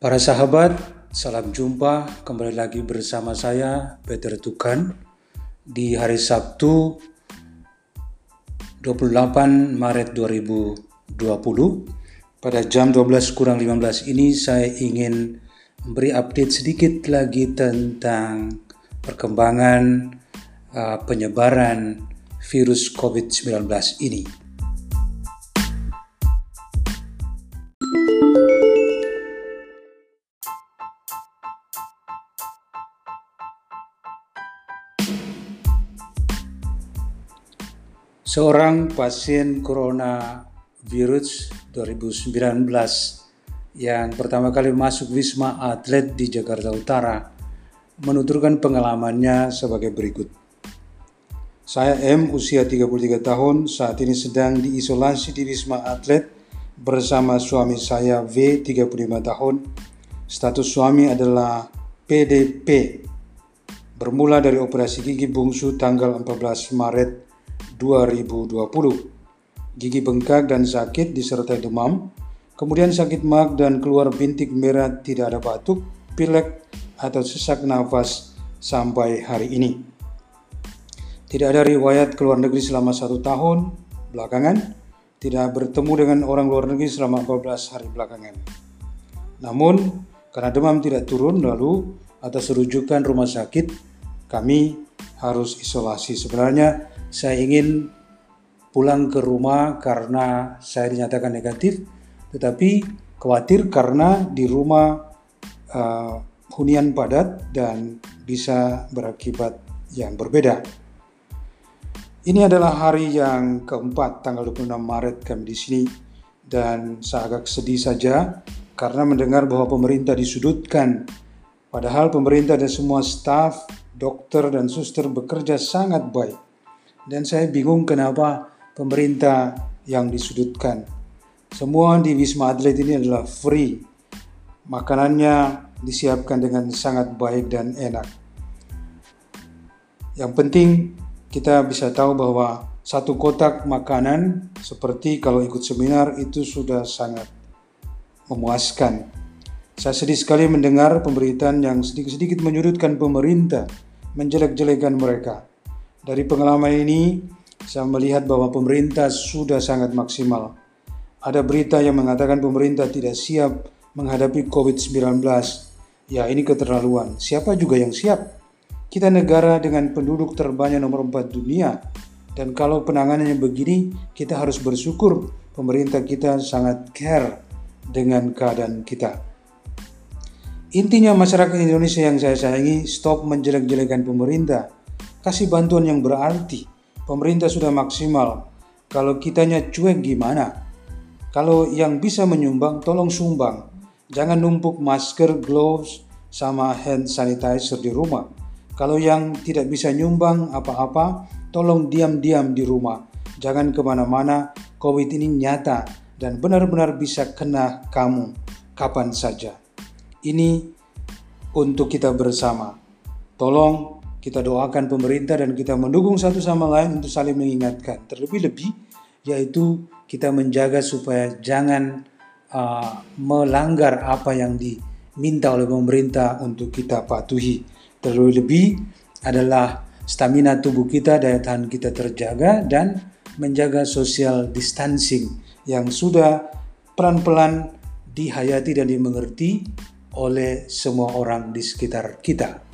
Para sahabat, salam jumpa kembali lagi bersama saya Peter Tukan di hari Sabtu 28 Maret 2020 pada jam 12 kurang 15 ini saya ingin memberi update sedikit lagi tentang perkembangan uh, penyebaran virus COVID-19 ini. Seorang pasien coronavirus 2019 yang pertama kali masuk Wisma Atlet di Jakarta Utara menuturkan pengalamannya sebagai berikut. Saya M, usia 33 tahun, saat ini sedang diisolasi di Wisma Atlet bersama suami saya V, 35 tahun. Status suami adalah PDP. Bermula dari operasi gigi bungsu tanggal 14 Maret 2020. Gigi bengkak dan sakit disertai demam, kemudian sakit mak dan keluar bintik merah tidak ada batuk, pilek, atau sesak nafas sampai hari ini. Tidak ada riwayat keluar negeri selama satu tahun belakangan, tidak bertemu dengan orang luar negeri selama 14 hari belakangan. Namun, karena demam tidak turun lalu atas rujukan rumah sakit, kami harus isolasi. Sebenarnya saya ingin pulang ke rumah karena saya dinyatakan negatif, tetapi khawatir karena di rumah uh, hunian padat dan bisa berakibat yang berbeda. Ini adalah hari yang keempat, tanggal 26 Maret kami di sini, dan saya agak sedih saja karena mendengar bahwa pemerintah disudutkan. Padahal pemerintah dan semua staf, dokter, dan suster bekerja sangat baik dan saya bingung kenapa pemerintah yang disudutkan. Semua di Wisma Atlet ini adalah free. Makanannya disiapkan dengan sangat baik dan enak. Yang penting kita bisa tahu bahwa satu kotak makanan seperti kalau ikut seminar itu sudah sangat memuaskan. Saya sedih sekali mendengar pemberitaan yang sedikit-sedikit menyudutkan pemerintah, menjelek-jelekan mereka. Dari pengalaman ini, saya melihat bahwa pemerintah sudah sangat maksimal. Ada berita yang mengatakan pemerintah tidak siap menghadapi COVID-19. Ya, ini keterlaluan. Siapa juga yang siap? Kita negara dengan penduduk terbanyak nomor 4 dunia. Dan kalau penanganannya begini, kita harus bersyukur pemerintah kita sangat care dengan keadaan kita. Intinya masyarakat Indonesia yang saya sayangi, stop menjelek-jelekan pemerintah kasih bantuan yang berarti. Pemerintah sudah maksimal. Kalau kitanya cuek gimana? Kalau yang bisa menyumbang, tolong sumbang. Jangan numpuk masker, gloves, sama hand sanitizer di rumah. Kalau yang tidak bisa nyumbang apa-apa, tolong diam-diam di rumah. Jangan ke mana-mana, COVID ini nyata dan benar-benar bisa kena kamu kapan saja. Ini untuk kita bersama. Tolong kita doakan pemerintah dan kita mendukung satu sama lain untuk saling mengingatkan. Terlebih-lebih yaitu kita menjaga supaya jangan uh, melanggar apa yang diminta oleh pemerintah untuk kita patuhi. Terlebih-lebih adalah stamina tubuh kita, daya tahan kita terjaga dan menjaga social distancing yang sudah pelan-pelan dihayati dan dimengerti oleh semua orang di sekitar kita.